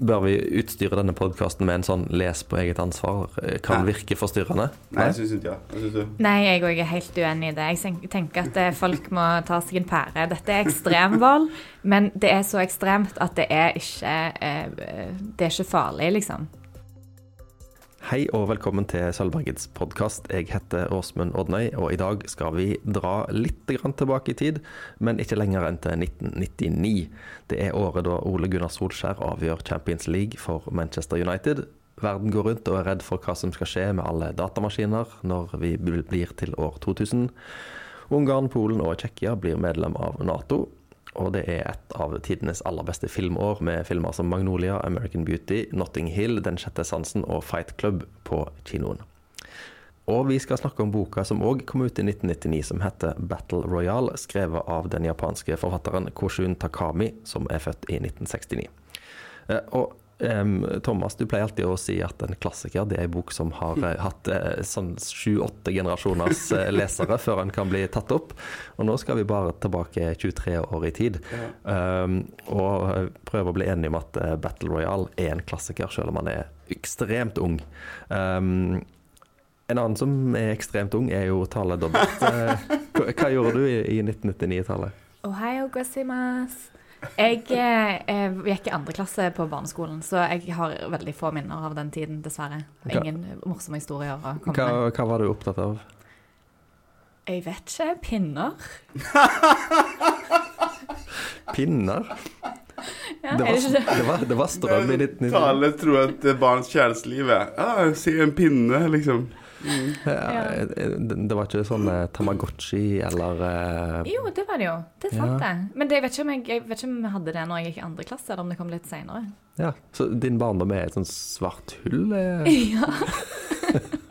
Bør vi utstyre denne podkasten med en sånn 'les på eget ansvar'? Kan Nei. virke forstyrrende? Nei, jeg syns ikke det. Nei, jeg òg er helt uenig i det. Jeg tenker at eh, folk må ta seg en pære. Dette er ekstremvold, men det er så ekstremt at det er ikke eh, Det er ikke farlig, liksom. Hei og velkommen til Sølvbergets podkast. Jeg heter Åsmund Odnøy, og i dag skal vi dra litt tilbake i tid, men ikke lenger enn til 1999. Det er året da Ole Gunnar Solskjær avgjør Champions League for Manchester United. Verden går rundt og er redd for hva som skal skje med alle datamaskiner når vi blir til år 2000. Ungarn, Polen og Tsjekkia blir medlem av Nato. Og det er et av tidenes aller beste filmår, med filmer som Magnolia, American Beauty, Notting Hill, Den sjette sansen og Fight Club på kinoen. Og vi skal snakke om boka som òg kom ut i 1999, som heter Battle Royale, skrevet av den japanske forfatteren Koshun Takami, som er født i 1969. Eh, Og em, Thomas, du pleier alltid å si at en klassiker det er en bok som har uh, hatt eh, sånn sju-åtte generasjoners uh, lesere før den kan bli tatt opp. Og nå skal vi bare tilbake 23 år i tid. Um, og prøve å bli enige om at Battle Royale er en klassiker, selv om han er ekstremt ung. Um, en annen som er ekstremt ung, er jo Tale Dobbelt. Hva, gjorde du i, i 1999-tallet? Ohio gosimas. Jeg eh, gikk i andre klasse på barneskolen, så jeg har veldig få minner av den tiden, dessverre. Hva- Ingen morsomme historier å komme Hva, med. hva var du opptatt av? Jeg vet ikke. Pinner? Pinner? Ja, Det det det? var, det var, det var strøm i 1990. Tale tror at barns kjærlighetsliv er ah, se en pinne, liksom. Ja, det, det var ikke sånn eh, Tamagotchi eller uh... Jo, det var det jo. Det sant, Ja. Men det, jeg, vet ikke om jeg, jeg vet ikke om vi hadde det når jeg gikk i andre klasse, eller om det kom litt seinere. Ja, Så din barndom er et sånt svart hull? Eh. Ja.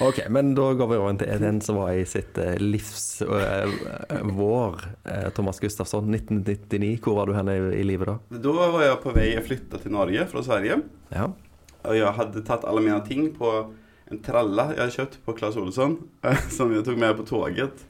Ok, men da går vi over til den som var i sitt eh, livs eh, vår. Eh, Thomas Gustafsson, 1999. Hvor var du henne i, i livet da? Da var jeg på vei å flytte til Norge fra Sverige. Ja. Og jeg hadde tatt alle mine ting på en tralle jeg hadde kjøpt på Claes Olsson, som jeg tok med på toget.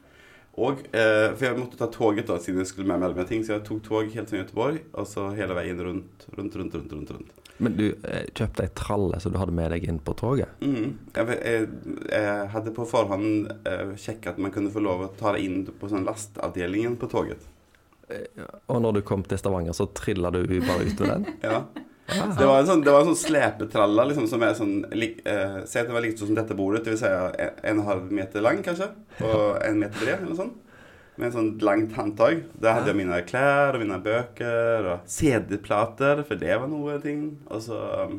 Og, eh, for jeg måtte ta toget da, siden jeg skulle med meg ting, så jeg tok tog helt til Göteborg, og så hele veien rundt, rundt, rundt, rundt, rundt. rundt. Men du eh, kjøpte ei tralle så du hadde med deg inn på toget? Mm. Jeg, jeg, jeg hadde på forhånd eh, sjekket at man kunne få lov å ta det inn på sånn lastavdelingen på toget. Og når du kom til Stavanger, så trilla du bare ut med den? Ja. Det var en sånn, det var en sånn slepetralle liksom, som er sånn lik, eh, Si at det var likt sånn som dette bordet, dvs. Si en, en halv meter lang, kanskje, og en meter bred, eller noe sånt. Med en sånn langt håndtak. Der hadde jeg mine klær og mine bøker og CD-plater, for det var noe ting. Og så um,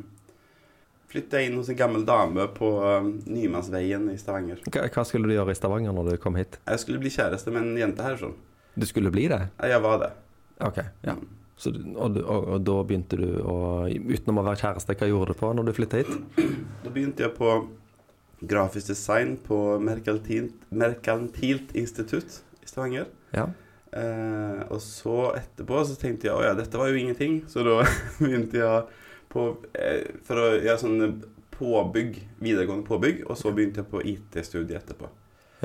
flytta jeg inn hos en gammel dame på um, Nymannsveien i Stavanger. Hva, skulle du gjøre i Stavanger når du kom hit? Jeg skulle bli kjæreste med en jente herfra. Du skulle bli det? Ja, Jeg var det. Ok, ja. Så, og, og, og da begynte du å Utenom å være kjæreste, hva gjorde du på når du flytta hit? Da begynte jeg på grafisk design på Merkantilt, Merkantilt institutt i Stavanger. Ja. Eh, og så etterpå så tenkte jeg å ja, dette var jo ingenting, så da begynte jeg på eh, For å gjøre sånn påbygg, videregående påbygg, og så begynte jeg på IT-studiet etterpå.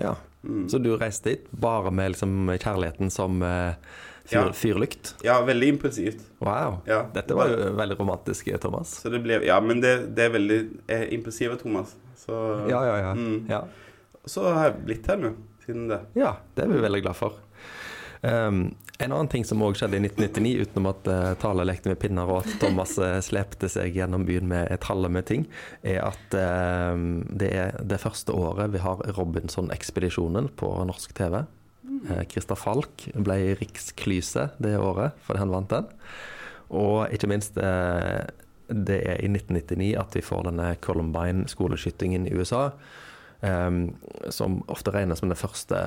ja. Mm. Så du reiste hit bare med liksom kjærligheten som eh, fyr, Ja. fyrlykt? Ja, veldig impulsivt. Wow. Ja, Dette var jo veldig romantisk, Thomas. Så det ble Ja, men det, det er veldig eh, impulsive Thomas. Så Ja, ja, ja. Mm. ja. Så har jeg blitt her nå, siden det. Ja, det er vi veldig glad for. Um, en annen ting som òg skjedde i 1999, utenom at uh, Tale lekte med pinner og at Thomas uh, slepte seg gjennom byen med et halle med ting, er at uh, det er det første året vi har Robinson-ekspedisjonen på norsk TV. Uh, Christer Falk ble riksklyse det året, fordi han vant den. Og ikke minst uh, det er i 1999 at vi får denne Columbine-skoleskytingen i USA. Um, som ofte regnes som den første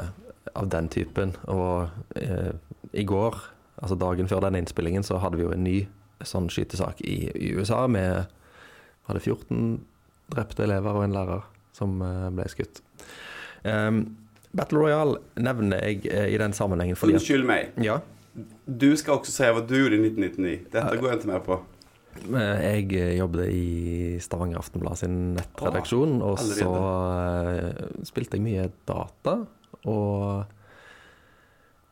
av den typen. Og eh, i går, altså dagen før denne innspillingen, så hadde vi jo en ny sånn skytesak i, i USA med hadde 14 drepte elever og en lærer som eh, ble skutt. Um, Battle Royale nevner jeg eh, i den sammenhengen fordi Unnskyld meg. Ja. Du skal også si hva du gjorde i 1999. Dette går jeg ikke mer på. Jeg eh, jobbet i Stavanger Aftenblad sin nettredaksjon, og så eh, spilte jeg mye data. Og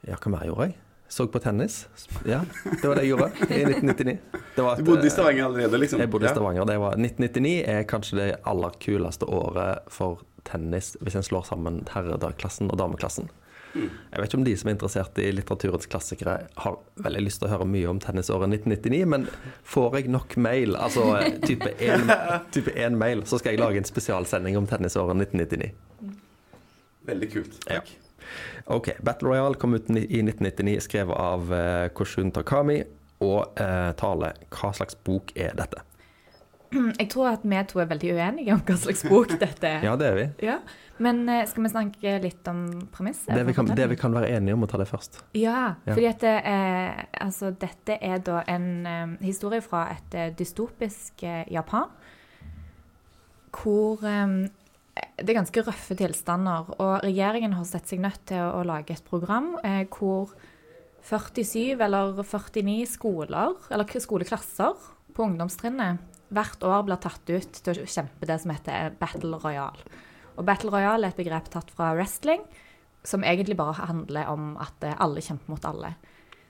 ja, hva mer gjorde jeg? Så på tennis. Ja, det var det jeg gjorde i 1999. Det var Du bodde i eh, Stavanger allerede, liksom? Jeg bodde i Stavanger. Det var 1999 er kanskje det aller kuleste året for tennis hvis en slår sammen herredagklassen og dameklassen. Mm. Jeg vet ikke om de som er interessert i litteraturens klassikere, har veldig lyst til å høre mye om tennisåret 1999, men får jeg nok mail, altså eh, type én mail, så skal jeg lage en spesialsending om tennisåret 1999. Veldig kult. Ja. Ok, Battle Royale kom ut i 1999, skrevet av eh, Koshun Takami, og eh, Tale, hva slags bok er dette? Jeg tror at vi to er veldig uenige om hva slags bok dette er. Ja, det er vi. Ja. Men eh, skal vi snakke litt om premisset? Det vi, kan, det vi kan være enige om å ta det først. Ja, Ja. fordi at det er, altså, dette er da en eh, historie fra et eh, dystopisk eh, Japan. Hvor eh, det er ganske røffe tilstander. Og regjeringen har sett seg nødt til å, å lage et program eh, hvor 47 eller 49 skoler, eller skoleklasser på ungdomstrinnet hvert år blir tatt ut til å kjempe det som heter Battle Royale. Og Battle Royale er et begrep tatt fra wrestling, som egentlig bare handler om at eh, alle kjemper mot alle.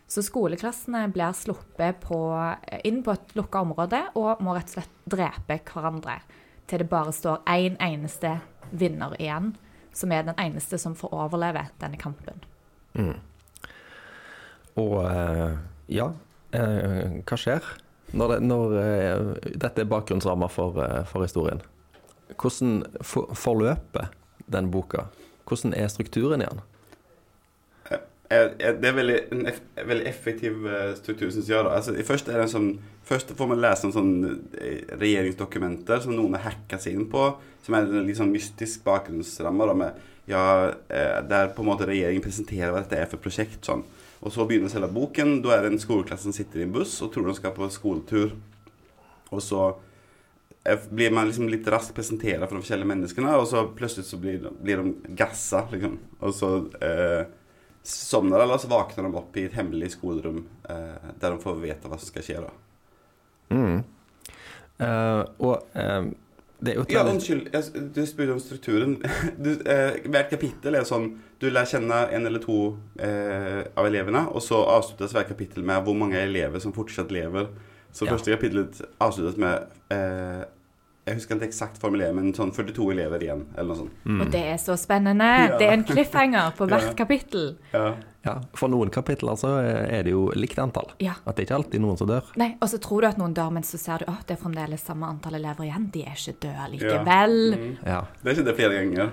Så skoleklassene blir sluppet på, inn på et lukka område og må rett og slett drepe hverandre til det bare står én eneste vinner igjen, som er den eneste som får overleve denne kampen. Mm. Og eh, ja, eh, hva skjer når, det, når eh, dette er bakgrunnsramma for, eh, for historien? Hvordan for, forløper den boka? Hvordan er strukturen i den? Eh, Det er veldig, en eff, veldig effektiv struktur, syns jeg. Altså, først, sånn, først får man lese om sånn regjeringsdokumenter som noen har hacka seg inn på, som er en sånn mystisk bakgrunnsramme. Ja, der på en måte regjeringen presenterer hva dette er for prosjekt. Sånn. Og så begynner selve boken. Da er det en skoleklasse som sitter i en buss og tror de skal på skoletur. Og så eh, blir man liksom litt raskt presentert for de forskjellige menneskene, og så plutselig så blir, de- blir de gassa, liksom. Og så eh, somner alle, og så våkner de opp i et hemmelig skolerom eh, der de får vite hva som skal skje. da. Mm. Uh, og eh, Ja, unnskyld, jeg, du spurte om strukturen. Du, eh, hvert kapittel er sånn Du lærer kjenne en eller to eh, av elevene, og så avsluttes hvert kapittel med hvor mange elever som fortsatt lever. Så Ja. første kapittelet avsluttes med eh, Jeg husker ikke eksakt formulering, men sånn 42 elever igjen, eller noe sånt. Mm. Og det er så spennende! Ja. Det er en cliffhanger på hvert Ja. kapittel. Ja. Ja, for noen kapitler så er det jo likt antall. Ja. At det er ikke alltid noen som dør. Nei, Og så tror du at noen dør, men så ser du at det er fremdeles samme antall elever igjen. De er ikke døde Ja. likevel. Mm. Ja. Det er ikke det flere ganger.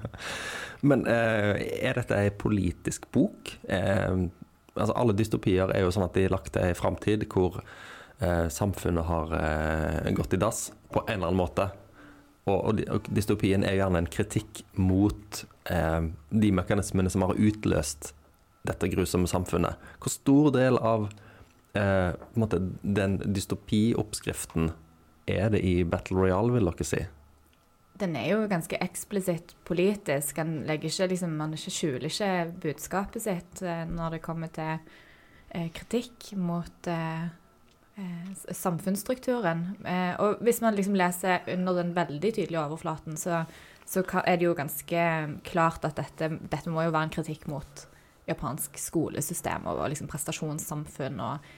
Men eh, er dette ei politisk bok? Eh, altså Alle dystopier er jo sånn at de er lagt til ei framtid hvor samfunnet har eh, gått i dass på en eller annen måte. Og, og, dystopien er gjerne en kritikk mot eh, de mekanismene som har utløst dette grusomme samfunnet. Hvor stor del av eh, måte, den dystopioppskriften er det i Battle Royale, vil dere si? Den er jo ganske eksplisitt politisk. Han ikke, liksom, man ikke skjuler ikke budskapet sitt eh, når det kommer til eh, kritikk mot eh, eh, samfunnsstrukturen. Eh, og hvis man liksom leser under den veldig tydelige overflaten, så, så er det jo ganske klart at dette, dette må jo være en kritikk mot japansk skolesystem og liksom prestasjonssamfunn. og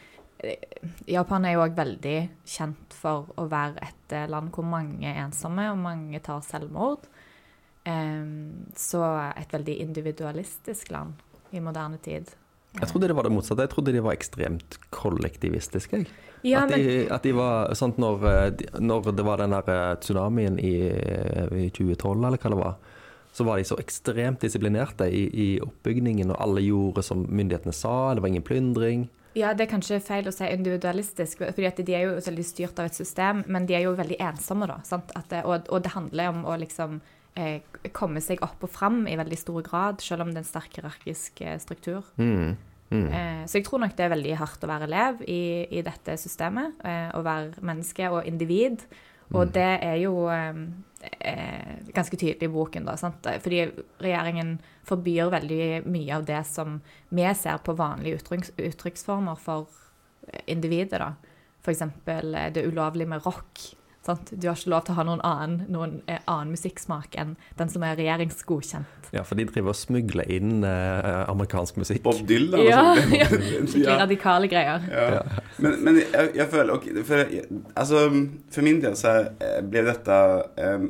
eh, Japan er jo òg veldig kjent for å være et eh, land hvor mange er ensomme, og mange tar selvmord. Så et veldig individualistisk land i moderne tid. Jeg trodde det var det motsatte. Jeg trodde de var ekstremt kollektivistiske. Ja, at, men, at de var sånn når, eh, når det var den der eh, tsunamien i, i 2012, eller hva det var, så var de så ekstremt disiplinerte i, i oppbygningen, og alle gjorde som myndighetene sa, det var ingen plyndring. ja, det er kanskje feil å si individualistisk, fordi de er jo veldig styrt av et system, men de er jo veldig ensomme, da. Sant? At og, og det handler om å liksom eh, komme seg opp og fram i veldig stor grad, selv om det er en sterk hierarkisk eh, struktur. Mm. Mm. Eh, så jeg tror nok det er veldig hardt å være elev i, i dette systemet. Eh, å være menneske og individ. Og det er jo ganske tydelig i boken, da. Sant? Fordi regjeringen forbyr veldig mye av det som vi ser på vanlige uttrykks, uttrykksformer for individet, da. Eh, det ulovlige med rock. Sant? Du har ikke lov til å ha noen annen, noen eh, annen musikksmak enn den som er regjeringsgodkjent. Ja, for de driver og smugler inn eh, amerikansk musikk. Bob Dylan Ja, og sånt. ja. Skikkelig Ja. radikale greier. Ja. Men, men jeg, jeg føler okay, for, altså, for min del så blir ble dette um,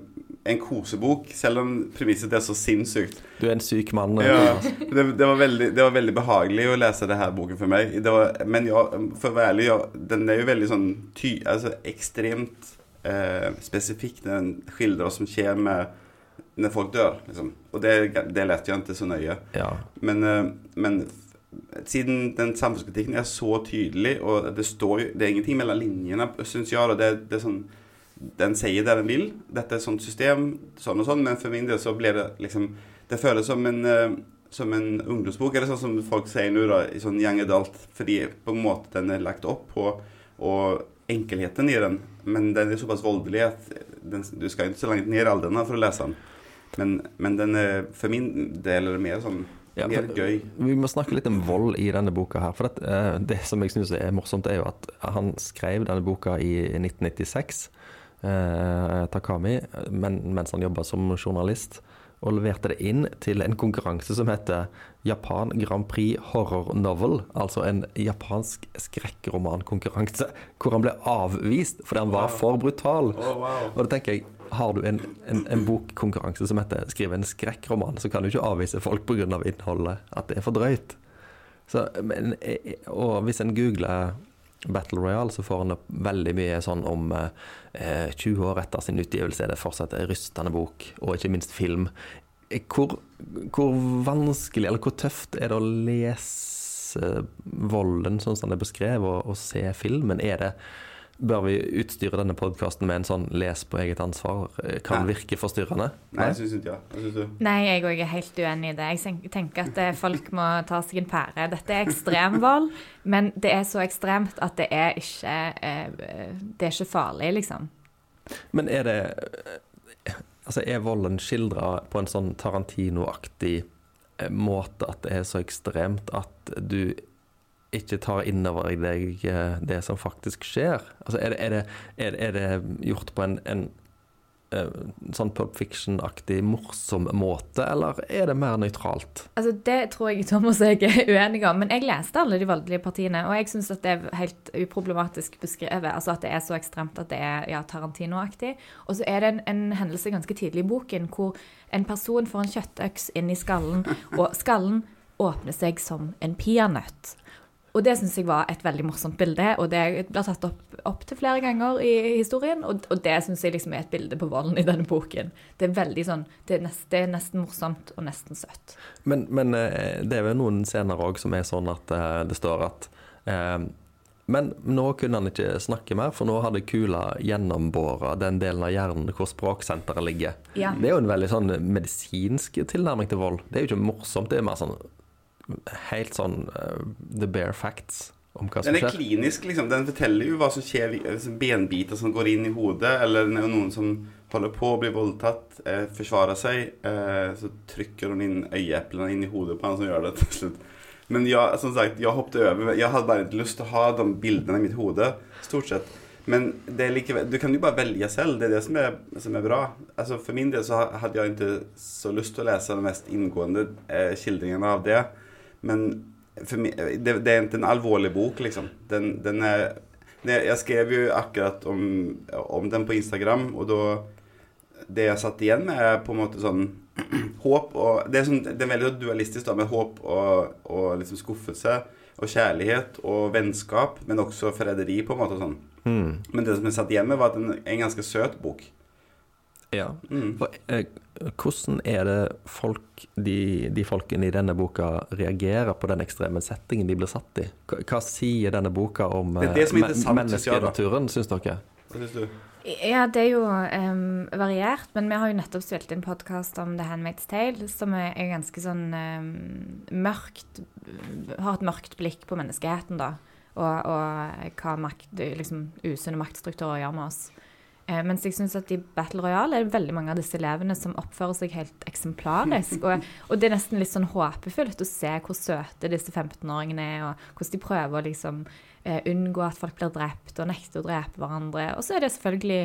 en kosebok, selv om premisset er så sinnssykt. Du er en syk mann. eh, Ja, det, det, var veldig, det var veldig behagelig å lese det her boken for meg. Det var, men ja, for å være ærlig, ja, den er jo veldig sånn ty, altså ekstremt eh, når Den skildrer hva som skjer med når folk dør. Liksom. Og det, det leste jeg ikke så nøye. Ja. Men, eh, men siden den samfunnskritikken er så tydelig, og det står jo Det er ingenting mellom linjene, syns jeg. Og det, det er sånn Den sier det den vil. Dette er et sånt system, sånn og sånn. Men for min del så blir det liksom Det føles som en eh, som en ungdomsbok, eller sånn som folk sier nå, da, i sånn young adult, fordi på en måte den er lagt opp på og enkelheten i den. Men den er såpass voldelig at den, du skal ikke så langt ned i alderen for å lese den. Men, men den er, for min del er det mer sånn Ja, mer gøy. Vi må snakke litt om vold i denne boka her. For det, eh, det som jeg syns er morsomt, er jo at han skrev denne boka i 1996, eh, Takami, men, mens han jobba som journalist. Og leverte det inn til en konkurranse som heter Japan Grand Prix Horror Novel. Altså en japansk skrekkromankonkurranse hvor han ble avvist fordi han var for brutal. Og da tenker jeg, har du en, en, en bokkonkurranse som heter 'skrive en skrekkroman', så kan du ikke avvise folk pga. Av innholdet, at det er for drøyt. Så, men, eh, og hvis en googler Battle Royale, så får en veldig mye sånn om eh, 20 år etter sin utgivelse er det fortsatt en rystende bok, og ikke minst film. Eh, Hvor, hvor vanskelig eller hvor tøft er det å lese volden sånn som det er beskrevet, og, og se filmen? Er det Bør vi utstyre denne podkasten med en sånn 'les på eget ansvar'? Kan Nei. virke forstyrrende? Nei, jeg syns ikke syns? Nei, jeg òg er helt uenig i det. Jeg tenker at eh, folk må ta seg en pære. Dette er ekstremvold, men det er så ekstremt at det er ikke eh, Det er ikke farlig, liksom. Men er det Altså, er volden skildra på en sånn Tarantino-aktig eh, måte at det er så ekstremt at du ikke tar inn over deg eh, det som faktisk skjer? Altså, er det, er det, er det, er det gjort på en, en eh, sånn Pulp Fiction-aktig morsom måte, eller er det mer nøytralt? Altså, Det tror jeg Thomas og jeg er uenige om, men jeg leste alle de voldelige partiene, og jeg syns det er helt uproblematisk beskrevet. Altså at det er så ekstremt at det er ja, Tarantino-aktig. Og så er det en, en hendelse ganske tidlig i boken hvor en person får en kjøttøks inn i skallen, og skallen åpner seg som en peanøtt. Og det syns jeg var et veldig morsomt bilde, og det blir tatt opp, til flere ganger i historien. Og, og det syns jeg liksom er et bilde på volden i denne boken. Det er veldig sånn, det er, nest, det er nesten morsomt og nesten søtt. Men, men eh, det er vel noen scener òg som er sånn at eh, det står at eh, Men nå kunne han ikke snakke mer, for nå hadde kula gjennombåra den delen av hjernen hvor språksenteret ligger. Ja. Det er jo en veldig sånn medisinsk tilnærming til vold. Det er jo ikke morsomt, det er mer sånn helt sånn uh, the bare facts om hva som Den er skjer. klinisk, liksom. Den forteller jo hva som skjer hvis benbiter som går inn i hodet, eller noen som holder på å bli voldtatt, eh, forsvarer seg, eh, så trykker hun inn øyeeplene inn i hodet på han som gjør det til slutt. Men jeg, som sagt, jeg hoppet over. Jeg hadde bare ikke lyst til å ha de bildene i mitt hode, stort sett. Men det likevel, du kan jo bare velge selv. Det er det som er, som er bra. Altså For min del så hadde jeg ikke så lyst til å lese den mest inngående eh, skildringen av det. Men meg, det, det er ikke en alvorlig bok, liksom. Den, den er Jeg skrev jo akkurat om, om den på Instagram, og da Det jeg satt igjen med, er på en måte sånn håp og Det er, sånn, det er veldig dualistisk, da, med håp og, og liksom skuffelse. Og kjærlighet og vennskap, men også forræderi, på en måte. sånn. Mm. Men det som jeg satt igjen med, var at den er en ganske søt bok. Ja. Mm. For, eh, hvordan er det folk, de, de folkene i denne boka reagerer på den ekstreme settingen de blir satt i? Hva, hva sier denne boka om Det det eh, jeg, da. menneskenaturen, syns dere? Hva syns du? Ja, det er jo um, variert, men vi har jo nettopp spilt inn podkast om The Handmaid's Tale, som er, er ganske sånn um, mørkt Har et mørkt blikk på menneskeheten, da. Og, og hva makt, liksom, usunne maktstrukturer gjør med oss. Eh, mens jeg syns at i Battle Royale er det veldig mange av disse elevene som oppfører seg helt eksemplarisk. Og, og det er nesten litt sånn håpefullt å se hvor søte disse 15-åringene er, og hvordan de prøver å liksom eh, unngå at folk blir drept, og nekte å drepe hverandre. Og så er det selvfølgelig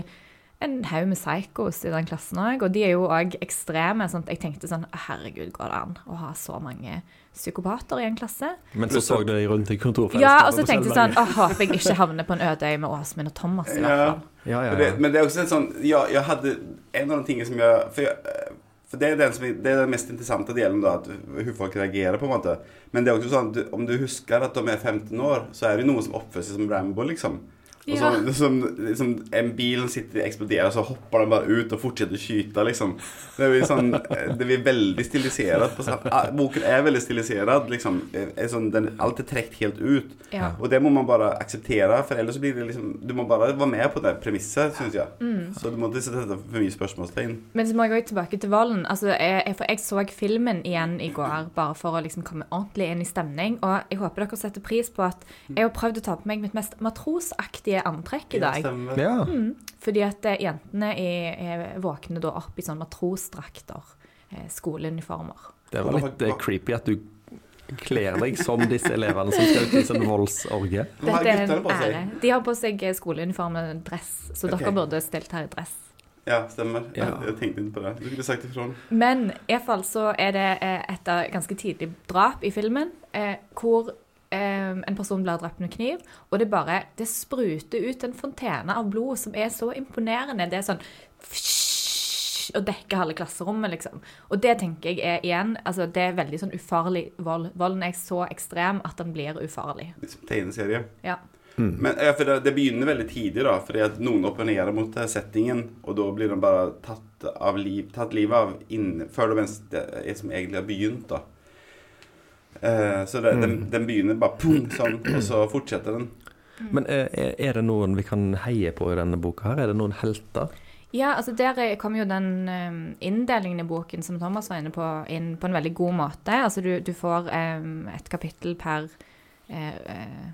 en haug med psychos i den klassen òg, og de er jo òg ekstreme. sånn at Jeg tenkte sånn Herregud, går det an å ha så mange psykopater i en klasse? Men så så du deg rundt i kontorfellesskapet. Ja, og så tenkte jeg sånn. Å, håper jeg ikke havner på en øde øy med Åsmund og Thomas, i hvert Ja. fall. Ja, ja, Men det, ja. men det er også en sånn, jeg hadde hade, en av de tingene som jeg For, jeg, for det er den som det er den mest interessante delen da, at hvordan folk reagerer, på en måte. Men det er også sånn, du, om du husker at de er 15 år så er det ju noen som oppfører seg som Rambo liksom. Og så, Ja. som, liksom, en bil sitter eksploderer, så hopper den bare ut og fortsetter å skyte. Liksom. Det, blir sånn, det blir veldig stilisert. På, ah, boken er veldig stilisert. Liksom. Er sånn, den, alt er trukket helt ut. Ja. Og det må man bare akseptere, for ellers blir det liksom Du må bare være med på det premisset, syns jeg. Mm. Så du må ikke sette for mye spørsmålstegn. Men så må jeg gå tilbake til volden. Altså, jeg, jeg, for jeg så filmen igjen i går bare for å liksom komme ordentlig inn i stemning. Og jeg håper dere setter pris på at jeg har prøvd å ta på meg mitt mest matrosaktige antrekk i dag. ja. Mm, fordi at eh, jentene er, er våkner da opp i sånn matrosdrakter. Eh, skoleuniformer. Det var litt eh, creepy at du kler deg som disse elevene som skal ut i sånn voldsorgie. Dette er en ære. De har på seg eh, skoleuniform og dress, så okay. dere burde stilt her i dress. Ja, stemmer. Ja. Jeg, tenkte ikke på det. Du kunne sagt ifra. Men iallfall så er det et ganske tidlig drap i filmen, eh, hvor eh, en person blir drept med kniv, og det bare Det spruter ut en fontene av blod som er så imponerende. Det er sånn og dekker halve klasserommet, liksom. Og det tenker jeg er igjen altså Det er veldig sånn ufarlig vold. Volden er så ekstrem at den blir ufarlig. Liksom tegneserie. Ja. Men ja, for det, det begynner veldig tidlig, da. Fordi at noen opponerer mot eh, settingen, og da blir de bare tatt av liv, tatt livet av inn, før de det er som egentlig har begynt, da. Eh, så det, den, den begynner bare pum, sånn, og så fortsetter den. Men eh, er det noen vi kan heie på i denne boka her? Er det noen helter? Ja, altså der eh, kom jo den inndelingen i boken som Thomas var inne på, inn på en veldig god måte. Altså du, du får um, et kapittel per uh, eh,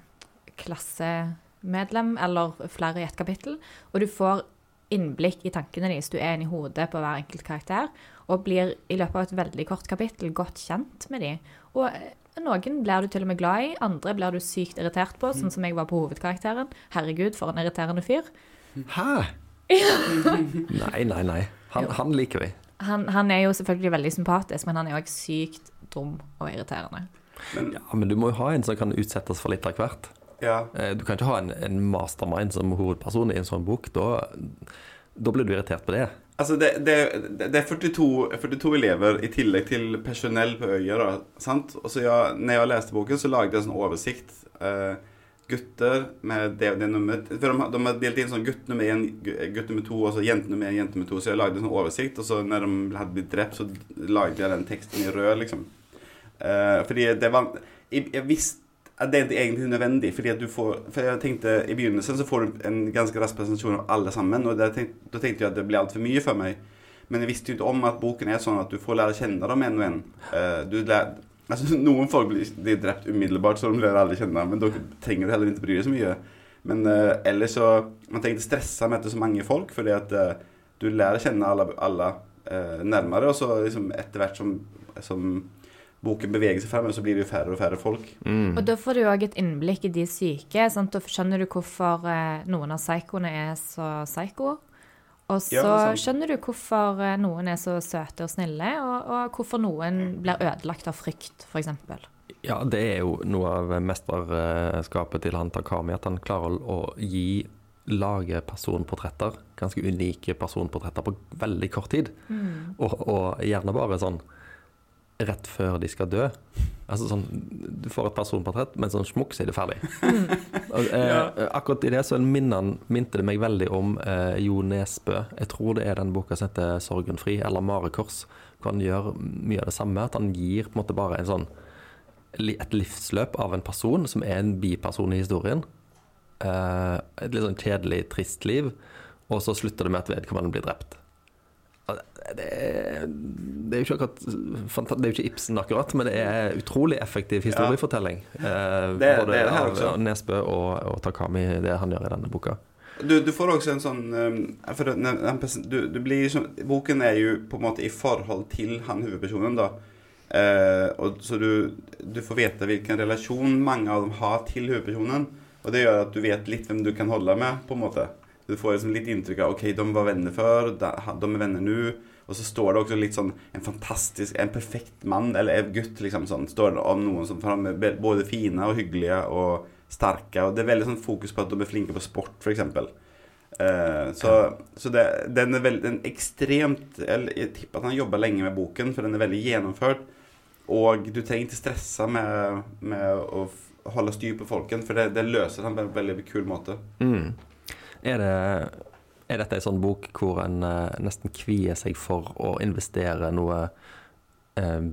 klassemedlem, eller flere i et kapittel. Og du får innblikk i tankene deres. Du er inne i hodet på hver enkelt karakter. Og blir i løpet av et veldig kort kapittel godt kjent med de. Og eh, noen blir du til og med glad i, andre blir du sykt irritert på, sånn som jeg var på hovedkarakteren. Herregud, for en irriterende fyr. Hæ? nei, nei, nei. Han, han liker vi. Han, han er jo selvfølgelig veldig sympatisk, men han er òg sykt dum og irriterende. Men Ja, Men du må jo ha en som kan utsettes for litt av hvert. ja, Eh, Du kan ikke ha en, en mastermind som hovedperson i en sånn bok. Da, da blir du irritert på det. Altså, det, det, det er 42, 42 elever i tillegg til personell på øya. da, sant? Og så jeg, når jeg leste boken, så lagde jeg en sånn oversikt. Uh, gutter med det det For de, de har delt inn sånn gutt nummer én, gutt nummer to, og så jente nummer én, jente nummer to. Så jeg lagde en sånn oversikt, og så når de hadde blitt drept, så lagde jeg den teksten i rød, liksom. Uh, fordi det var Jeg, jeg visste det er egentlig nødvendig. Fordi at du får, for jeg tenkte I begynnelsen så får du en ganske rask presentasjon av alle sammen. Og da tenkte, tenkte jeg at det ble altfor mye for meg. Men jeg visste jo ikke om at boken er sånn at du får lære kjenne dem en og en. Eh, altså, noen folk blir, blir drept umiddelbart, så de lærer aldri kjenne dem. Men da trenger du heller ikke bry deg så mye. Men uh, ellers så Man trenger ikke stresse med at det er så mange folk, fordi at uh, du lærer kjenne alle, alle uh, nærmere. Og så liksom etter hvert som, som boken beveger seg fremover, så blir det jo færre og færre folk. Mm. Og da får du òg et innblikk i de syke. Sant? Da skjønner du hvorfor eh, noen av psykoene er så psyko. Og så Ja, skjønner du hvorfor eh, noen er så søte og snille, og, og hvorfor noen blir ødelagt av frykt, f.eks. Ja, det er jo noe av mesterskapet til han Takami, at han klarer å gi lage personportretter, ganske unike personportretter, på veldig kort tid. Og, og gjerne bare sånn rett før de skal dø. Altså sånn, Du får et personportrett, men sånn smukk, så er det ferdig. Og, eh, Akkurat i det så minte det meg veldig om eh, Jo Nesbø. Jeg tror det er den boka som heter 'Sorgen fri', eller 'Marekors'. Hvor han gjør mye av det samme. At han gir på en måte bare en sånn et livsløp av en person som er en biperson i historien. Eh, et litt sånn kjedelig, trist liv. Og så slutter det med at vedkommende blir drept. Det er, det er jo ikke akkurat Det er jo ikke Ibsen akkurat, men det er utrolig effektiv historiefortelling. Ja. Det- både det av også. Nesbø og, og Takami, det han gjør i denne boka. Du, du får også en sånn um, du, du blir sånn, Boken er jo på en måte i forhold til han hovedpersonen, da. Eh, og, så du, du får vite hvilken relasjon mange av dem har til hovedpersonen. Og det gjør at du vet litt hvem du kan holde med, på en måte. Du får liksom litt inntrykk av ok, de var venner før, de er venner nå. Og så står det også litt sånn en fantastisk, en perfekt mann, eller en gutt, liksom sånn, står det om noen som for de er både fine og hyggelige og sterke. Og det er veldig sånn fokus på at de er flinke på sport, f.eks. Uh, så så det, den er veldig den er ekstremt eller Jeg tipper at han jobber lenge med boken, for den er veldig gjennomført. Og du trenger ikke stresse med, med å holde styr på folken, for det, det løser han på en veldig kul måte. Mm. Er, det, er dette en sånn bok hvor en eh, nesten kvier seg for å investere noe eh,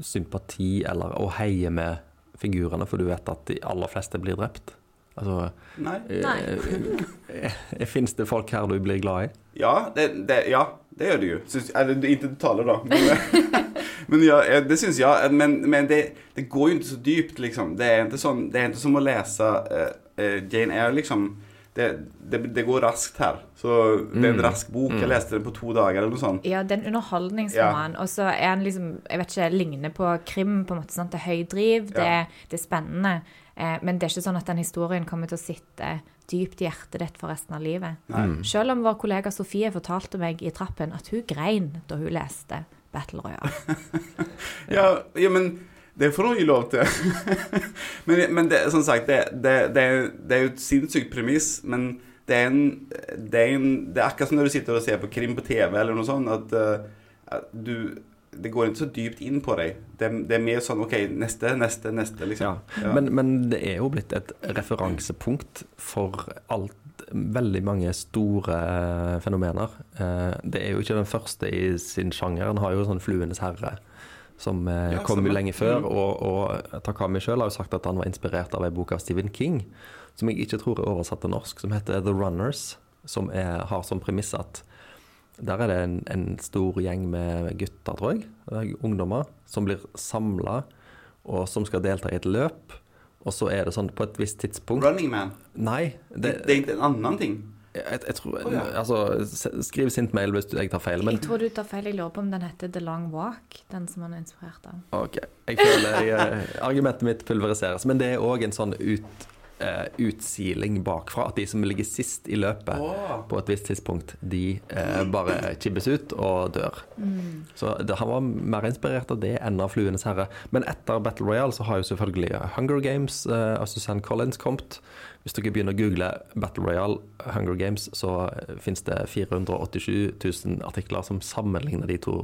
sympati eller å heie med figurene, for du vet at de aller fleste blir drept? Altså Nei. eh, Fins det folk her du blir glad i? Ja, det, det, ja, det gjør det jo. Syns, eller det- ikke du taler, da. Men, men ja, eh, det syns jeg. Men, men det, det går jo ikke så dypt, liksom. Det er ikke, sånn, det er ikke som å lese uh, eh, Jane Eyre, liksom. Det, det, det går raskt her. Så det er en Mm. rask bok. Jeg leste den på to dager eller noe sånt. Ja, det er en underholdningsroman. Og så er den liksom Jeg vet ikke, ligner på krim på en måte. sånn Det er høy driv, det, Ja. det er spennende. Eh, men det er ikke sånn at den historien kommer til å sitte dypt i hjertet ditt for resten av livet. Nei. Mm. Selv om vår kollega Sofie fortalte meg i trappen at hun grein da hun leste Battle Royale. Ja, ja, men det får hun jo lov til. men men det, som sagt, det, det, det, er, jo et sinnssykt premiss, men det er, en, det, er en, det er akkurat som når du sitter og ser på krim på TV eller noe sånt, at, eh, at du Det går ikke så dypt inn på deg. Det, det er mer sånn OK, neste, neste, neste, liksom. Ja. Men, men det er jo blitt et referansepunkt for alt Veldig mange store eh, fenomener. Eh, Det er jo ikke den første i sin sjanger. Han har jo sånn 'Fluenes herre', som eh, Ja, kom stemmer. lenge før. Mm. Og, og Takami sjøl har jo sagt at han var inspirert av ei bok av Stephen King, som jeg ikke tror er oversatt til norsk, som heter 'The Runners', som er, har som premiss at der er det en, en stor gjeng med gutter, tror jeg, ungdommer, som blir samla, og som skal delta i et løp. Og så er det sånn på et visst tidspunkt Running Man. Nei, Det, det, det er en annen ting. Jeg, jeg tror ja. Altså, skriv sint mail hvis jeg tar feil, men Jeg tror du tar feil. Jeg lurer på om den heter The Long Walk, den som han er inspirert av. OK. Jeg føler jeg, eh, argumentet mitt pulveriseres. Men det er òg en sånn ut, uh, utsiling bakfra. At de som ligger sist i løpet oh. på et visst tidspunkt, de uh, bare kibbes ut og dør. Så det, han var mer inspirert av det enn av 'Fluenes herre'. Men etter Battle Royale så har jo selvfølgelig Hunger Games uh, av Suzanne Collins kommet. Hvis dere begynner å google Battle Royale Hunger Games, så eh, finnes det 487 000 artikler som sammenligner de to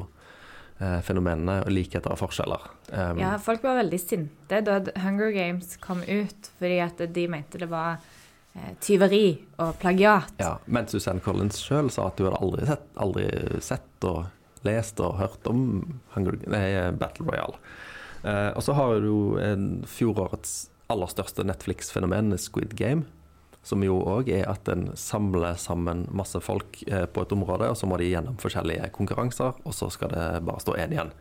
eh, fenomenene, og likheter og forskjeller. Um, Ja, folk var veldig sinte da Hunger Games kom ut, fordi at de mente det var eh, tyveri og plagiat. Ja, men Suzanne Collins sjøl sa at hun hadde aldri sett, aldri sett og lest og hørt om Hunger, nei, Battle Royale. Uh, og så har du en fjorårets aller største Netflix-fenomenet, Squid Game. Som jo òg er at en samler sammen masse folk eh, på et område, og så må de gjennom forskjellige konkurranser, og så skal det bare stå én igjen.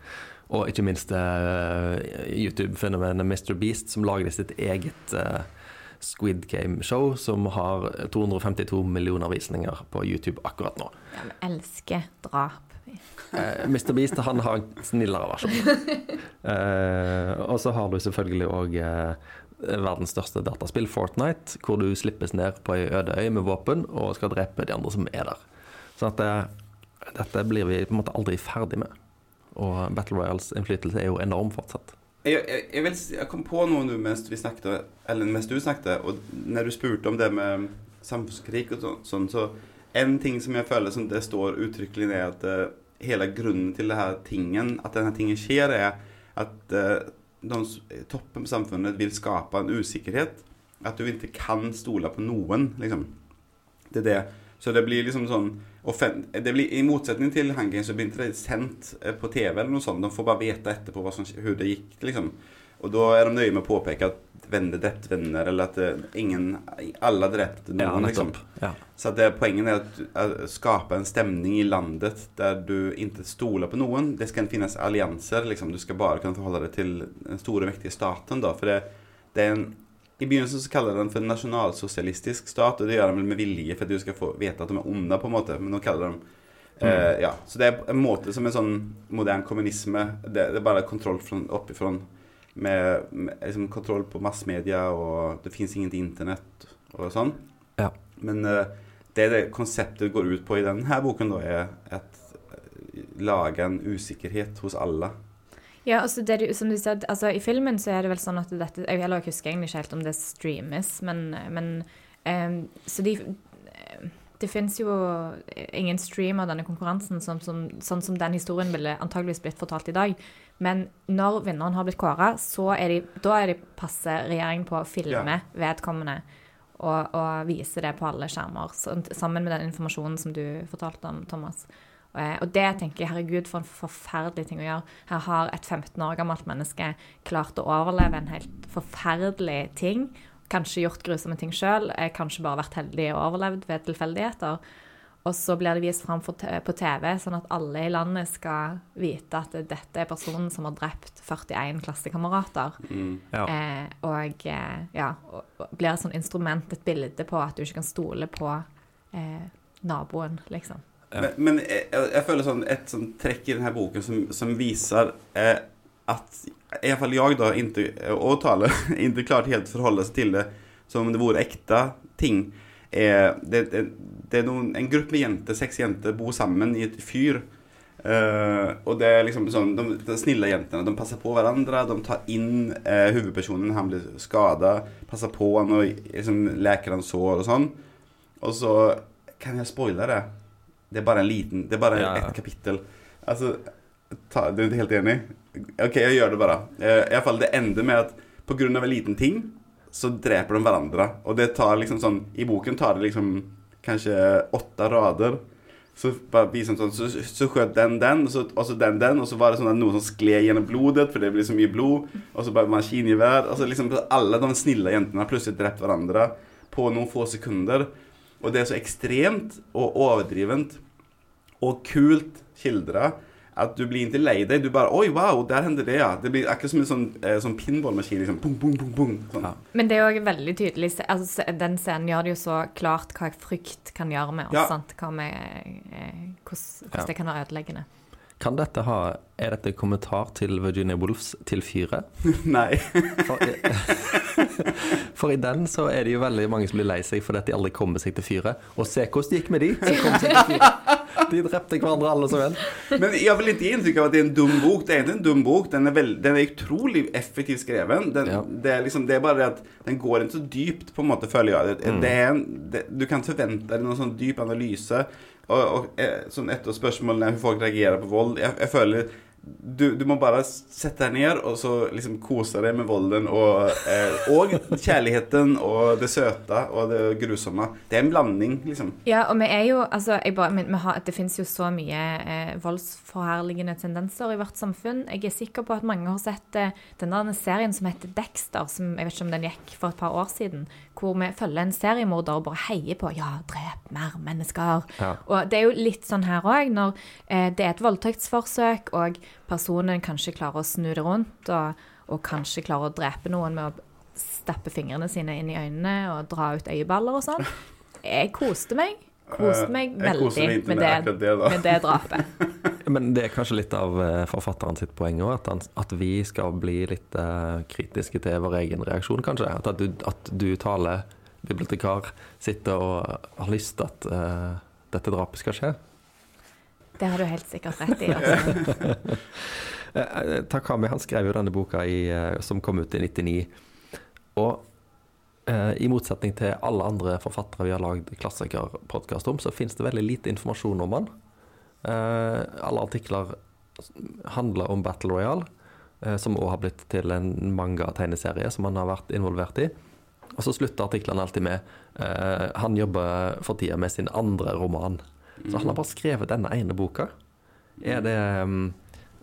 Og ikke minst eh, YouTube-fenomenet Mr. Beast, som lagde sitt eget eh, Squid Game-show, som har 252 millioner visninger på YouTube akkurat nå. Ja, vi elsker drap. Eh, Mr. Beast han har en snillere versjon. Eh, og så har du selvfølgelig òg eh, verdens største dataspill, Fortnite, hvor du slippes ned på ei øde øy med våpen og skal drepe de andre som er der. Så at det, dette blir vi på en måte aldri ferdig med. Og Battle Royals innflytelse er jo enorm fortsatt. Jeg, jeg, jeg, vil, jeg kom på noe nå mens vi snakket, eller mens du snakket, og når du spurte om det med samfunnskritikk og sånn, så en ting som jeg føler som det står uttrykkelig er at uh, hele grunnen til det her tingen, at denne tingen skjer, er at eh, de toppen på samfunnet vil skape en usikkerhet. At du ikke kan stole på noen, liksom. Det er det. Så det blir liksom sånn det blir, I motsetning til Hunger så blir ikke det sendt eh, på TV eller noe sånt. De får bare vite etterpå hva hvordan det gikk, liksom. Og da er de nøye med å påpeke at venner drept venner, eller at eh, ingen Alle drepte noen, liksom. Ja. Så at det, poenget er at, att skapa en stämning i landet der du ikke stoler på noen. Det skal finnes allianser. Liksom. Du skal bare kunne forholde deg til den store, mektige staten. Da. For det, det er en, I begynnelsen så kaller de den for nasjonalsosialistisk stat, og det gjør de med vilje for at du skal få vite at de er onde, på en måte. Men nå kaller de eh, ja. Så det er en måte som en sånn modern kommunisme Det, det er bare kontroll fra oppifra. Med, med liksom, kontroll på massmedia, og det fins ingenting internett og sånn. Ja. Men uh, det, det konseptet går ut på i denne boken, da, er at eh, lage en usikkerhet hos alle. Ja, altså det, som du sa, altså I filmen så er det vel sånn at dette Jeg husker egentlig ikke helt om det streames, men, men um, Så de Det fins jo ingen stream av denne konkurransen som, som, sånn som den historien ville antageligvis blitt fortalt i dag. Men når vinneren har blitt kåra, da er de passe regjeringen på å filme vedkommende og, og vise det på alle skjermer, sammen med den informasjonen som du fortalte om, Thomas. Eh, Og det tenker jeg, herregud, for en forferdelig ting å gjøre. Her har et 15 år gammelt menneske klart å overleve en helt forferdelig ting. Kanskje gjort grusomme ting sjøl, kanskje bare vært heldig og overlevd ved tilfeldigheter. Og så blir det vist fram på TV, sånn at alle i landet skal vite at dette er personen som har drept 41 klassekamerater. Ja. Eh, og eh, ja, og, blir et sånt instrument, et bilde på at du ikke kan stole på eh, naboen, liksom. Ja. Men, men jeg, jeg jeg føler sånn et sånt trekk i denne boken som, som viser eh, at i alla fall jeg da, inte, Tale, inte klart helt forholde seg til det som om det vore ekte ting. Eh, det, det, det er noen, en gruppe med jenter, seks jenter, bor sammen i et fyr. Eh, og det er liksom sånn, de, de snille jentene de passer på hverandre. De tar inn eh, hovedpersonen, han blir skadet. Passer på han og liksom, leker han sår og sånn. Og så kan jeg spoile det. Det er bare en liten Det er bare Ja. ett kapittel. Altså ta, Du er helt enig? OK, jeg gjør det bare. Eh, i alle fall det ender med at pga. en liten ting så dreper de hverandre. Og det tar liksom sånn I boken tar det liksom kanskje åtte rader. Så bare viser sånn Så, så skjøt den den, og så, og den den, og så var det sånn at noen som skled gjennom blodet, for det blir så mye blod. Og så bare maskingevær. Og så liksom alle de snille jentene har plutselig drept hverandre på noen få sekunder. Og det er så ekstremt og overdrivent og kult skildra at du blir ikke lei deg. Du bare Oi, wow, der hender det, ja. Det blir akkurat som en sånn, eh, sånn pinballmaskin. Liksom. Bung, bung, bung, bung. Sånn. Ja. Men det er òg veldig tydelig altså, Den scenen gjør det jo så klart hva frykt kan gjøre med oss. Ja. Sant? Med, eh, hvordan, hvordan det kan være ødeleggende. Kan dette ha Er dette en kommentar til Virginia Woolfs til fyret? Nei. For, for i den så er det jo veldig mange som blir lei seg fordi de aldri kommer seg til fyret. Og se hvordan det gikk med de som kom seg til fyret. De drepte hverandre alle som en. Men jeg vil ikke gi inntrykk av at det er en dum bok. Det er ikke en dum bok. Den er, veld, den er utrolig effektivt skreven. Den, Ja. det, er liksom, det er bare det at den går ikke så dypt, på en måte, føler jeg. Det, Mm. det en, det, du kan forvente deg noen sånn dyp analyse. Og, og sånn et av spørsmålene er hvordan folk reagerer på vold. Jeg, jeg føler du, du må bare sette deg ned og så liksom kose deg med volden og, eh, og kjærligheten og det søte og det grusomme. Det er en blanding, liksom. Ja, og vi er jo altså, jeg bare, vi, vi har, Det fins jo så mye eh, voldsforherligende tendenser i vårt samfunn. Jeg er sikker på at mange har sett eh, den der serien som heter Dexter, som jeg vet ikke om den gikk for et par år siden, hvor vi følger en seriemorder og bare heier på Ja, drep mer mennesker. Ja. Og det er jo litt sånn her òg, når eh, det er et voldtektsforsøk, og personen kanskje klarer å snu det rundt, og, og kanskje klarer å drepe noen med å stappe fingrene sine inn i øynene og dra ut øyeballer og sånn. Jeg koste meg. Koste meg veldig koste meg med det, det, med det drapet. Men det er kanskje litt av eh, forfatteren sitt poeng òg, at, at vi skal bli litt uh, kritiske til vår egen reaksjon, kanskje. At, at, du, at du taler bibliotekar, sitter og har lyst til at uh, dette drapet skal skje. Det har du helt sikkert rett i. Altså. Eh, eh, Takami han skrev jo denne boka i, eh, som kom ut i 99. Og eh, i motsetning til alle andre forfattere vi har lagd klassikerpodkast om, så finnes det veldig lite informasjon om han. Eh, alle artikler handler om Battle Royale, eh, som òg har blitt til en manga-tegneserie som han har vært involvert i. Og så slutter artiklene alltid med eh, Han jobber for tida med sin andre roman. Så han har bare skrevet denne ene boka. Er det um,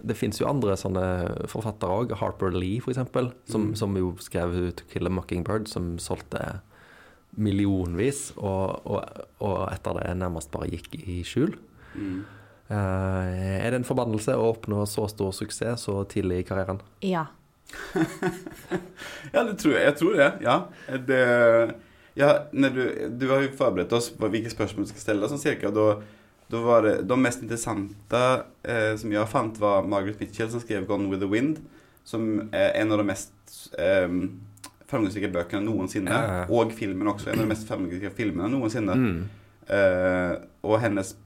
Det fins jo andre sånne forfattere òg. Harper Lee, for eksempel, som, Mm. som jo skrev 'To Kill a Mockingbird', som solgte millionvis, og, og, og etter det nærmest bare gikk i skjul. Mm. Uh, er det en forbannelse å oppnå så stor suksess så tidlig i karrieren? Ja. Ja, det tror jeg. Jeg tror det. Ja. Det, ja när du, du har jo forberedt oss på hvilke spørsmål du skal stille, sånn cirka. Da, da var det, de mest interessante eh, som jeg fant, var Margaret Mitchell som skrev 'Gone with the Wind', som er en av de mest eh, framgångsrike bøkene noensinne. Ja. Og filmen også. En av de mest framgångsrike filmene noensinne. Mm. Eh, og hennes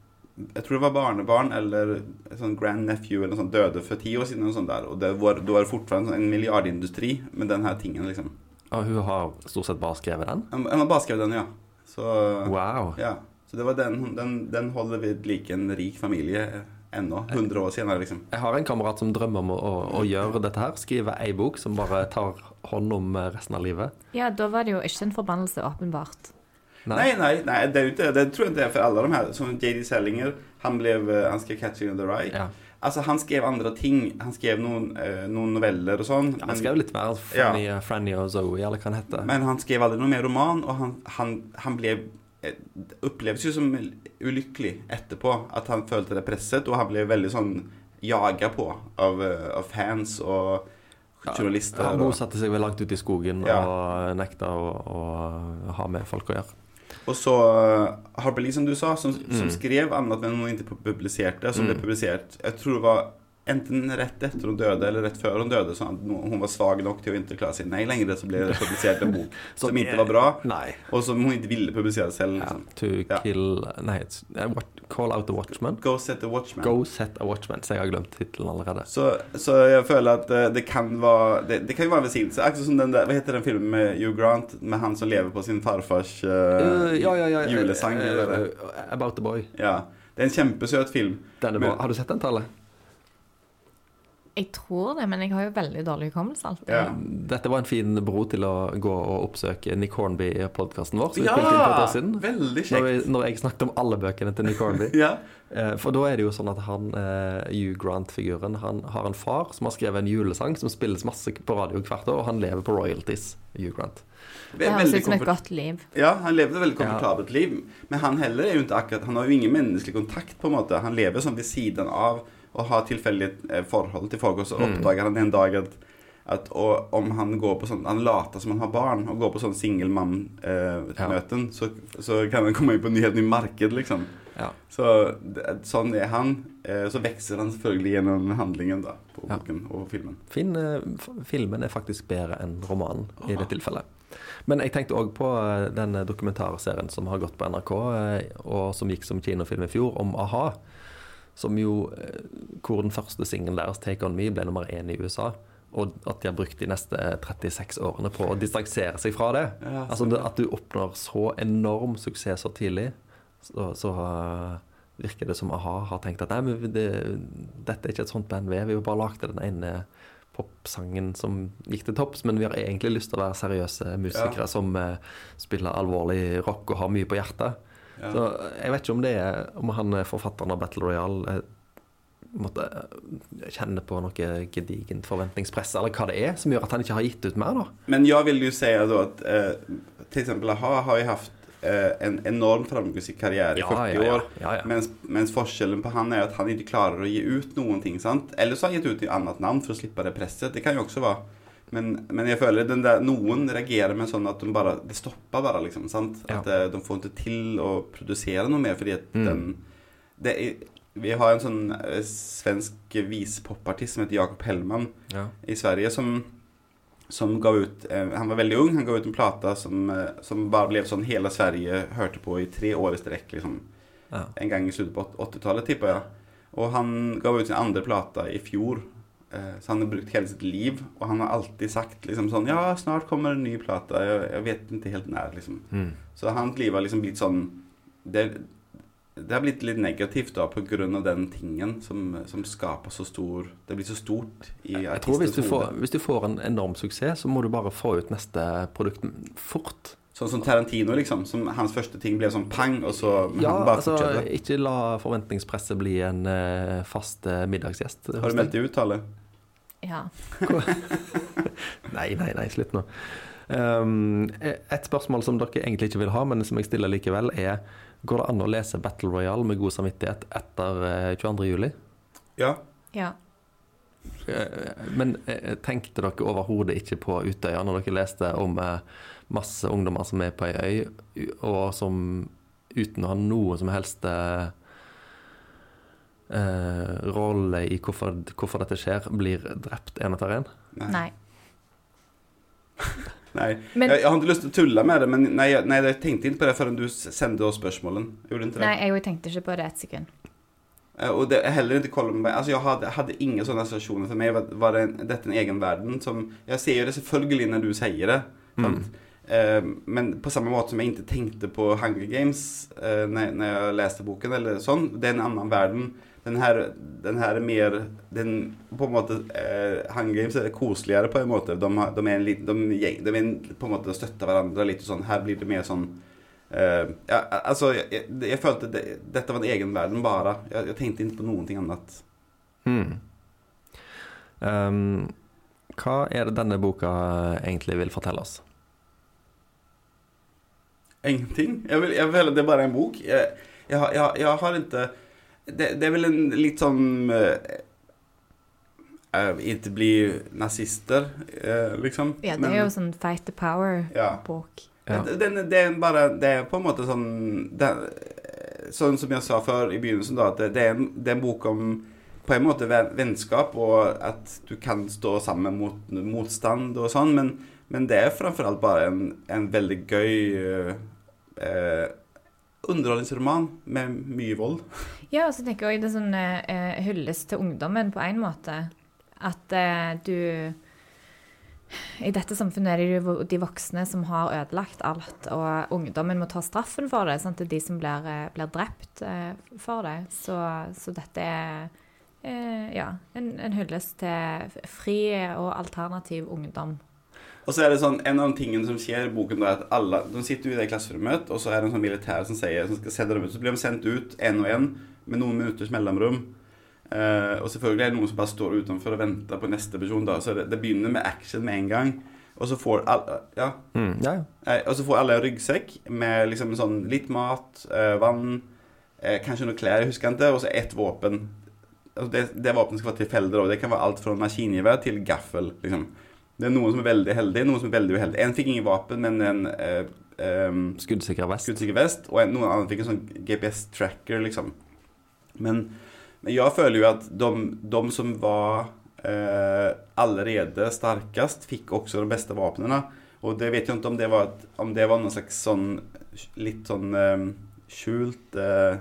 Jeg tror det var barnebarn eller sånn grand nephew eller noe sånt døde for ti år siden. Og, sånt der, og det var, det var fortsatt en, sånn- en milliardindustri med den her tingen. liksom. Og hun har stort sett bare skrevet den? Han har bare skrevet den, ja. Så, Wow. ja. Så det var den, den, den holder ved like en rik familie ennå. 100 år senere, liksom. Jeg har en kamerat som drømmer om å, å, å gjøre dette her. Skrive ei bok som bare tar hånd om eh, resten av livet. Ja, da var det jo ikke en forbannelse, åpenbart. Nei, nei, nei, nei det, är ju inte, det tror jag det er for alle de her. Som J.D. Sellinger, han, blev, eh, han skrev Catching the Rye. Ja. Altså, han skrev andre ting. Han skrev noen, eh, noen noveller og sånn. Ja, han skrev litt mer Franny, Franny og Zoe, eller hva han heter. Men han skrev aldri noe mer roman og han, han, han blev eh, upplevdes jo som ulykkelig etterpå. At han følte det presset, og han ble veldig sånn jaga på av, eh, av fans og journalister. Han bosatte seg vel langt ute i skogen Ja. og nekta å, å ha med folk å gjøre. og så Harper Lee, som du sa, som, som Mm. skrev annet, men hun ikke publiserte, som ble Mm. publisert Jeg tror det var enten rett etter hun døde, eller rett før hun døde. sånn at hun var svag nok til å ikke klare å si nei lenger, så ble det publisert en bok som ikke var bra, Nei. og som hun ikke ville publisere selv. Liksom. to Ja. kill Nei, what, Call out the watchman. Go set the watchman. Go set a watchman. Så jeg har glemt tittelen allerede. Så, så jeg føler at eh, det kan være Det, det kan jo være en velsignelse. Akkurat som den der Hva heter den filmen med Hugh Grant, med han som lever på sin farfars uh, Uh, ja, ja, ja. julesang? Uh, About the Boy. Ja. Det er en kjempesøt film. Men- Har du sett den, Tale? Jeg tror det, men jeg har jo veldig dårlig hukommelse alltid. Ja. Dette var en fin bro til å gå og oppsøke Nick Hornby i podkasten vår. År siden. Veldig Når, kjekt. vi, når jeg snakket om alle bøkene til Nick Hornby. Ja. Eh, For da er det jo sånn at han, eh, Hugh Grant-figuren, han har en far som har skrevet en julesang som spilles masse på radio hvert år, og han lever på royalties, Hugh Grant. Det høres ut som et godt liv. Ja, han lever et veldig Ja. komfortabelt liv. Men han heller er jo ikke akkurat Han har jo ingen menneskelig kontakt, på en måte. Han lever sånn ved siden av og har tilfeldig eh, forhold til folk, og så Mm. oppdager han en dag at at og om han går på sånn Han later som han har barn og går på sånn singelmann-møten, så, så kan han komme inn på en helt ny marked, liksom. Ja. Så sånn er han. Eh, Så vokser han selvfølgelig gjennom handlingen da, på Ja. boken og filmen. Fin, eh, filmen er faktisk bedre enn romanen i det tilfellet. Men jeg tenkte òg på eh, den dokumentarserien som har gått på NRK, eh, og som gikk som kinofilm i fjor, om a-ha. Som jo eh, Hvor den første singelen deres, 'Take On Me', ble nummer én i USA. Og at de har brukt de neste 36 årene på å distraksere seg fra det. Ja, Altså At du oppnår så enorm suksess så tidlig, så, så uh, virker det som a-ha har tenkt at nei, men det, dette er ikke et sånt band vi er. Vi har bare lagd den ene popsangen som gikk til topps, men vi har egentlig lyst til å være seriøse musikere Ja. som uh, spiller alvorlig rock og har mye på hjertet. Ja. Så jeg vet ikke om det er om han er forfatteren av Battle Royale måtte eh, kjenne på noe gedigent forventningspress, eller hva det er, som gjør at han ikke har gitt ut mer, da. Men jeg vil jo si at att eh, till exempel AHA har jo haft eh, en enorm framgangskarriere karriär i 40 ja, ja, år. ja, ja. Mens, mens forskjellen på han er at han ikke klarer å gi ut noen ting. sant? Eller så har han gitt ut i annet navn for å slippe det presset. Det kan jo også være. Men, men jeg føler den der, noen reagerer med sånn at de bare, det stopper bare. liksom, sant? At Ja. eh, de får ikke til å produsere noe mer fordi at Mm. den det Vi har en sånn eh, svensk vispoppartist som heter Jakob Hellman ja. i Sverige som, som ga ut eh, Han var veldig ung, han gav ut en plata som, som bare ble sånn hele Sverige hørte på i tre år i strekk. Liksom. ja. En gang i slutten på 80-tallet, tipper jeg. Og han gav ut sin andre plata i fjor. Eh, så han har brukt hele sitt liv, og han har alltid sagt liksom sånn Ja, snart kommer en ny plate. Jeg, jeg vet ikke helt når, liksom. Mm. Så hans liv har liksom blitt sånn Det, det har blitt litt negativt da på grunn av den tingen som, som skaper så stor Det blir så stort i Jeg tror hvis du, får, hvis du får en enorm suksess, så må du bare få ut neste produkt fort. Sånn som Tarantino, liksom. Som hans første ting ble sånn pang, og så men Ja, han bare altså, fortsetter. ikke la forventningspresset bli en uh, fast uh, middagsgjest. Har du meldt deg ut, Tale? Ja. Nei, nei, nei, slutt nå. Um, et spørsmål som dere egentlig ikke vil ha, men som jeg stiller likevel, er Går det an å lese Battle Royale med god samvittighet etter eh, 22. juli? Ja. ja. Eh, Men eh, tenkte dere overhodet ikke på Utøya når dere leste om eh, masse ungdommer som er på ei øy, og som uten å ha noe som helst eh, rolle i hvorfor, hvorfor dette skjer, blir drept én etter én? Nei. nei. Men- jeg, jeg, hadde lyst til å tulle med det, men nei, nei jeg tenkte ikke på det før du sendte oss spörsmålen. Gjorde inte det. Nei, jeg tenkte ikke på det et sekund. Eh, Och det er heller ikke Columbine Altså, jeg hadde, hadde ingen sånne inga For meg var, var det en, dette en egen verden som... Jeg ser jo det selvfølgelig når du sier det. Mm. Eh, men på samme måte som jeg ikke tenkte på Hunger Games eh, jeg leste jag läste boken eller sånn. Det er en annen världen. Den her, den her mer... Den, på en måte, eh, Games er koseligere på en måte. De, de, er en, lit- de, gäng- de är en, på en måte støtter hverandre litt og sånn. Her blir det mer sånn eh, ja, altså, jeg, jeg, jeg følte det, dette var en egen verden bare. Jeg, jeg tenkte ikke på noen ting annet. Mm. Um, hva er det denne boka egentlig vil fortelle oss? Ingenting. Jeg, vil, jeg vil, det er bare en bok. Jeg, har- har ikke det, det er vel en litt sånn eh, eh, Ikke bli nazister, uh, liksom. Ja, det Men- er jo sånn Fight the Power-bok. Ja. Det, det, det er bare Det er på en måte sånn det, Sånn som jeg sa før i begynnelsen, da, at det, det, er en, det er en bok om på en måte vennskap, og at du kan stå sammen mot motstand og sånn, men, men det er framfor alt bare en, en veldig gøy eh, underholdningsroman med mye vold. Ja, og så tenker jeg det er sånn uh, hyllest til ungdommen på en måte. At uh, du I dette samfunnet er det jo de voksne som har ødelagt alt, og ungdommen må ta straffen for det. Sant? Det er de som blir, eh, blir drept uh, for det. Så, så dette er eh, ja, en, en hyllest til fri og alternativ ungdom. Og så er det sånn, En av de tingene som skjer i boken, da, er at alle de sitter jo i det klasserommet, og så er det en sånn militær som sier som skal sende dem ut. Så blir de sendt ut én og én med noen minutters mellomrom. Uh, og selvfølgelig er det noen som bare står utenfor og venter på neste person. da, Så det, det begynner med action med en gang. Og så får alle, ja, Mm, ja, ja. eh, og så får alle en ryggsekk med liksom sånn litt mat, uh, vann, uh, kanskje noen klær, jeg husker ikke, og så ett våpen. Altså det, det våpenet skal være tilfeldig. Det kan være alt fra maskingevær til gaffel. liksom. Det er noen som er veldig heldige, noen som er veldig uheldige. En fikk ingen våpen, men en eh, eh, Skuddsikker vest. skuddsikker vest, og en, noen andre fikk en sånn GPS-tracker, liksom. Men, men jeg føler jo at de, de som var eh, allerede sterkest, fikk også de beste våpnene. Og det vet jeg ikke om det var, om det var noen slags sånn litt sånn eh, skjult eh,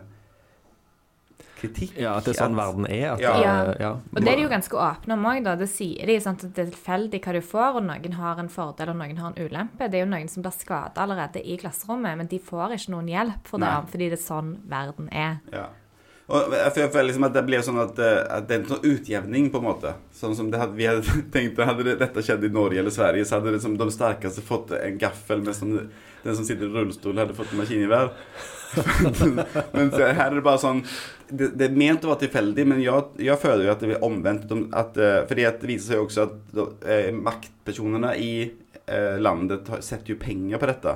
kritikk. Ja, at det er sånn At- verden er. At, Ja. eh, ja. Og det er de jo ganske åpne om òg, da. Det sier de sant, at det er tilfeldig hva du får, og noen har en fordel og noen har en ulempe. Det er jo noen som blir skada allerede i klasserommet, men de får ikke noen hjelp for det, Nei. fordi det er sånn verden er. Ja. Og jeg føler- liksom at det blir sånn at, eh, at det er en sånn utjevning, på en måte. Sånn som det hadde, vi hadde tenkt Hadde dette skjedd i Norge eller Sverige, så hadde liksom de sterkeste fått en gaffel, med de, den som sitter i rullestol, hadde fått maskingevær. men her er det bare sånn Det, det er ment å være tilfeldig, men jeg, jeg føler jo at det er omvendt. At, eh, fordi det viser seg jo også at eh, maktpersonene i eh, landet setter jo penger på dette.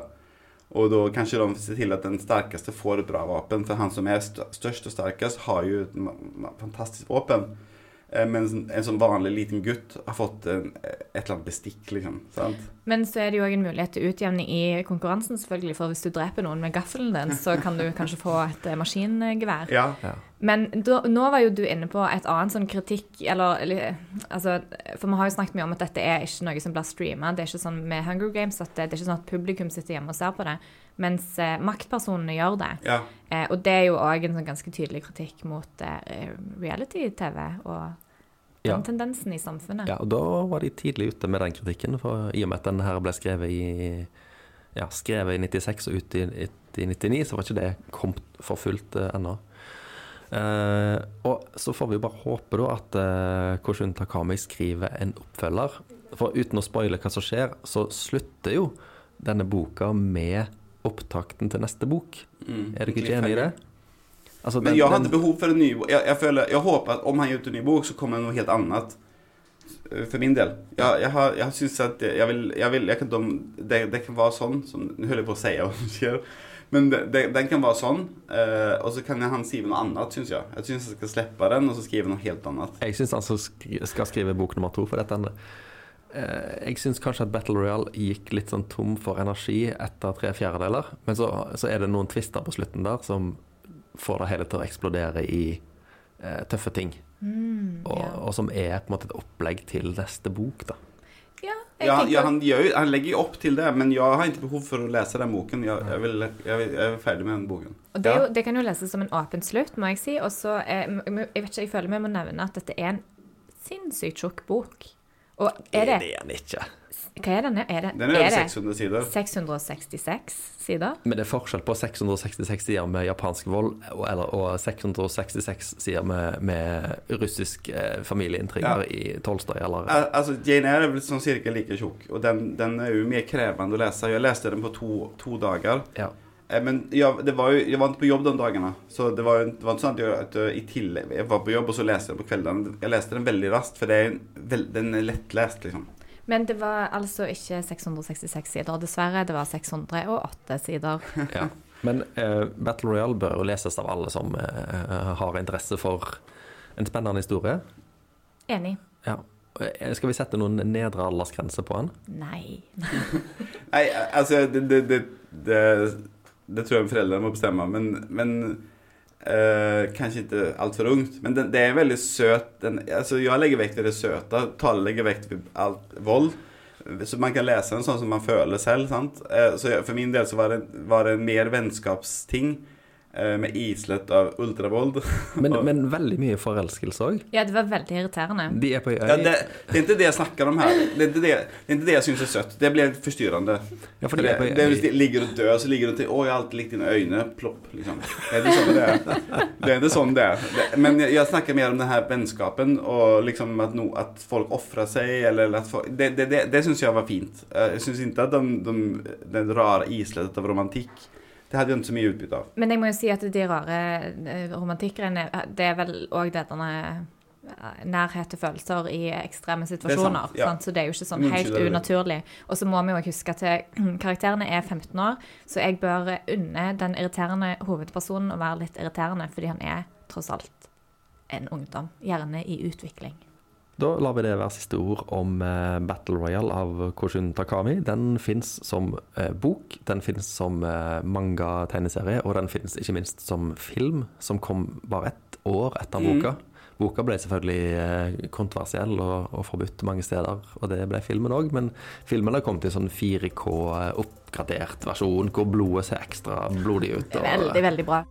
Og da kanskje de ser til at den sterkeste får et bra våpen. For han som er størst og sterkest, har jo et fantastisk våpen. Eh, Mens en, en sånn vanlig liten gutt har fått en, et eller annet bestikk, liksom. Sant? Men så er det jo òg en mulighet til utjevning i konkurransen, selvfølgelig. For hvis du dreper noen med gaffelen din, så kan du kanskje få et eh, maskingevær. Ja. Ja. Men da, nå var jo du inne på et annet sånn kritikk eller, eller altså, For vi har jo snakket mye om at dette er ikke noe som blir streama. Det er ikke sånn med Hunger Games at det, det er ikke sånn at publikum sitter hjemme og ser på det. Mens eh, maktpersonene gjør det. ja. Eh, og det er jo òg en sånn ganske tydelig kritikk mot eh, reality-TV og den Ja. tendensen i samfunnet. Ja, og da var de tidlig ute med den kritikken, for i og med at den her ble skrevet i ja, skrevet i 96 og ut i, i 99, så var ikke det kommet for fullt uh, ennå. Uh, og så får vi bare håpe da at uh, Koshun Takami skriver en oppfølger. For uten å spoile hva som skjer, så slutter jo denne boka med opptakten til neste bok. Mm. Er du ikke enig i det? Altså, Men den- jeg har den- behov for en ny bok. Jeg, føler, jeg håper at om han gir ut en ny bok, så kommer det noe helt annet. Eh, For min del. Jeg, jeg, har, jeg syns at det- jeg vil, jeg vil jeg kan, de, det, det kan være sånn som Nå holder jeg på si hva som skjer. Men det, det, den kan være sånn, eh, og så kan han skrive noe annet, syns jeg. Jeg syns jeg skal slippe den, og så skrive noe helt annet. Jeg syns han skri- skal skrive bok nummer to for dette. ene. Eh, Jeg syns kanskje at Battle Royale gikk litt sånn tom for energi etter tre fjerdedeler. Men så, så er det noen twister på slutten der som får det hele til å eksplodere i eh, tøffe ting. Mm, Og, ja. og som er på en måte et opplegg til neste bok, da. Ja, Ja, ja, han, gjør, han legger jo opp til det, men jeg har ikke behov for å lese den boken. Jeg, jeg, vil, jeg, vil, jeg er ferdig med den boken. Og det, er jo, det kan jo leses som en åpen slutt, må jeg si. Og så eh, Jeg vet ikke, jeg føler vi må nevne at dette er en sinnssykt tjukk bok. Og er det Det er han ikke. Hva er den? Er det, Den er, er det 600 sider. 666 sider? Men det er forskjell på 666 sider med japansk vold og, eller, og 666 sider med, med russisk eh, familieintriger Ja. i Tolstoy, eller Al- Altså, Jane Eyre er vel sånn cirka like tjukk, og den, den er jo mer krevende å lese. Jeg leste den på to, to dager. Ja. Eh, Men jeg, det var jo, jeg var ikke på jobb de dagen, Så det var, det var ikke sånn at jeg, at jeg, i tillegg, jeg var på jobb og så leste jeg den på kveldene. Jeg leste den veldig raskt for det er en, väl, den er lettlest. liksom. Men det var altså ikke 666 sider, dessverre. Det var 608 sider. ja. Men uh, Battle Royale bør jo leses av alle som uh, har interesse for en spennende historie. Enig. Ja. Skal vi sette noen nedre aldersgrense på den? Nei. Nei, altså det, det, det, det, det tror jeg foreldrene må bestemme, Men, men eh, kanske inte allt ungt. Men den, det är väldigt söt. Den, alltså jag lägger vikt vid det söta. Tale lägger vikt vid allt våld. Så man kan läsa en sån som man føler selv. Sant? Uh, Så jeg, for min del så var det, var det mer vennskapsting. Eh, Med islett av ultravold. Men, men veldig mye forelskelse òg. Ja, det var veldig irriterende. De er på øy. Ja, det, det er ikke det jeg snakker om her. Det er ikke det, det, er ikke det jeg syns er søtt. Det blir forstyrrende. Ja, for de det, er på det, øy. det ligger og dør, så ligger du til Å, jeg har alltid likt dine øyne. Plopp, liksom. Det er ikke sånn det er. Det er ikke sånn det er. Men jeg, jeg snakker mer om den her vennskapen, og liksom at, no, at folk ofrer seg, eller at folk Det, det, det, det syns jeg var fint. Eh, Jeg syns ikke at de, de, den rare islettet av romantikk Det hadde jeg ikke så mye utbytte av. Men jeg må jo si at de rare romantikkerne, eh, det er vel òg denne eh, nærhet til følelser i ekstreme situasjoner. sant, ja. sant? Så det er jo ikke sånn helt det unaturlig. Og så må vi jo huske at eh, karakterene er 15 år, så jeg bør unne den irriterende hovedpersonen å være litt irriterende, fordi han er tross alt en ungdom. Gjerne i utvikling. Da lar vi det være siste ord om eh, Battle Royale av Koshun Takami. Den fins som eh, bok, den fins som eh, manga-tegneserie, og den fins ikke minst som film, som kom bare ett år etter Mm. boka. Boka ble selvfølgelig kontroversiell og, og forbudt mange steder, og det ble filmen òg, men filmen har kommet i sånn 4K oppgradert versjon, hvor blodet ser ekstra blodig ut. Det og- veldig, veldig bra.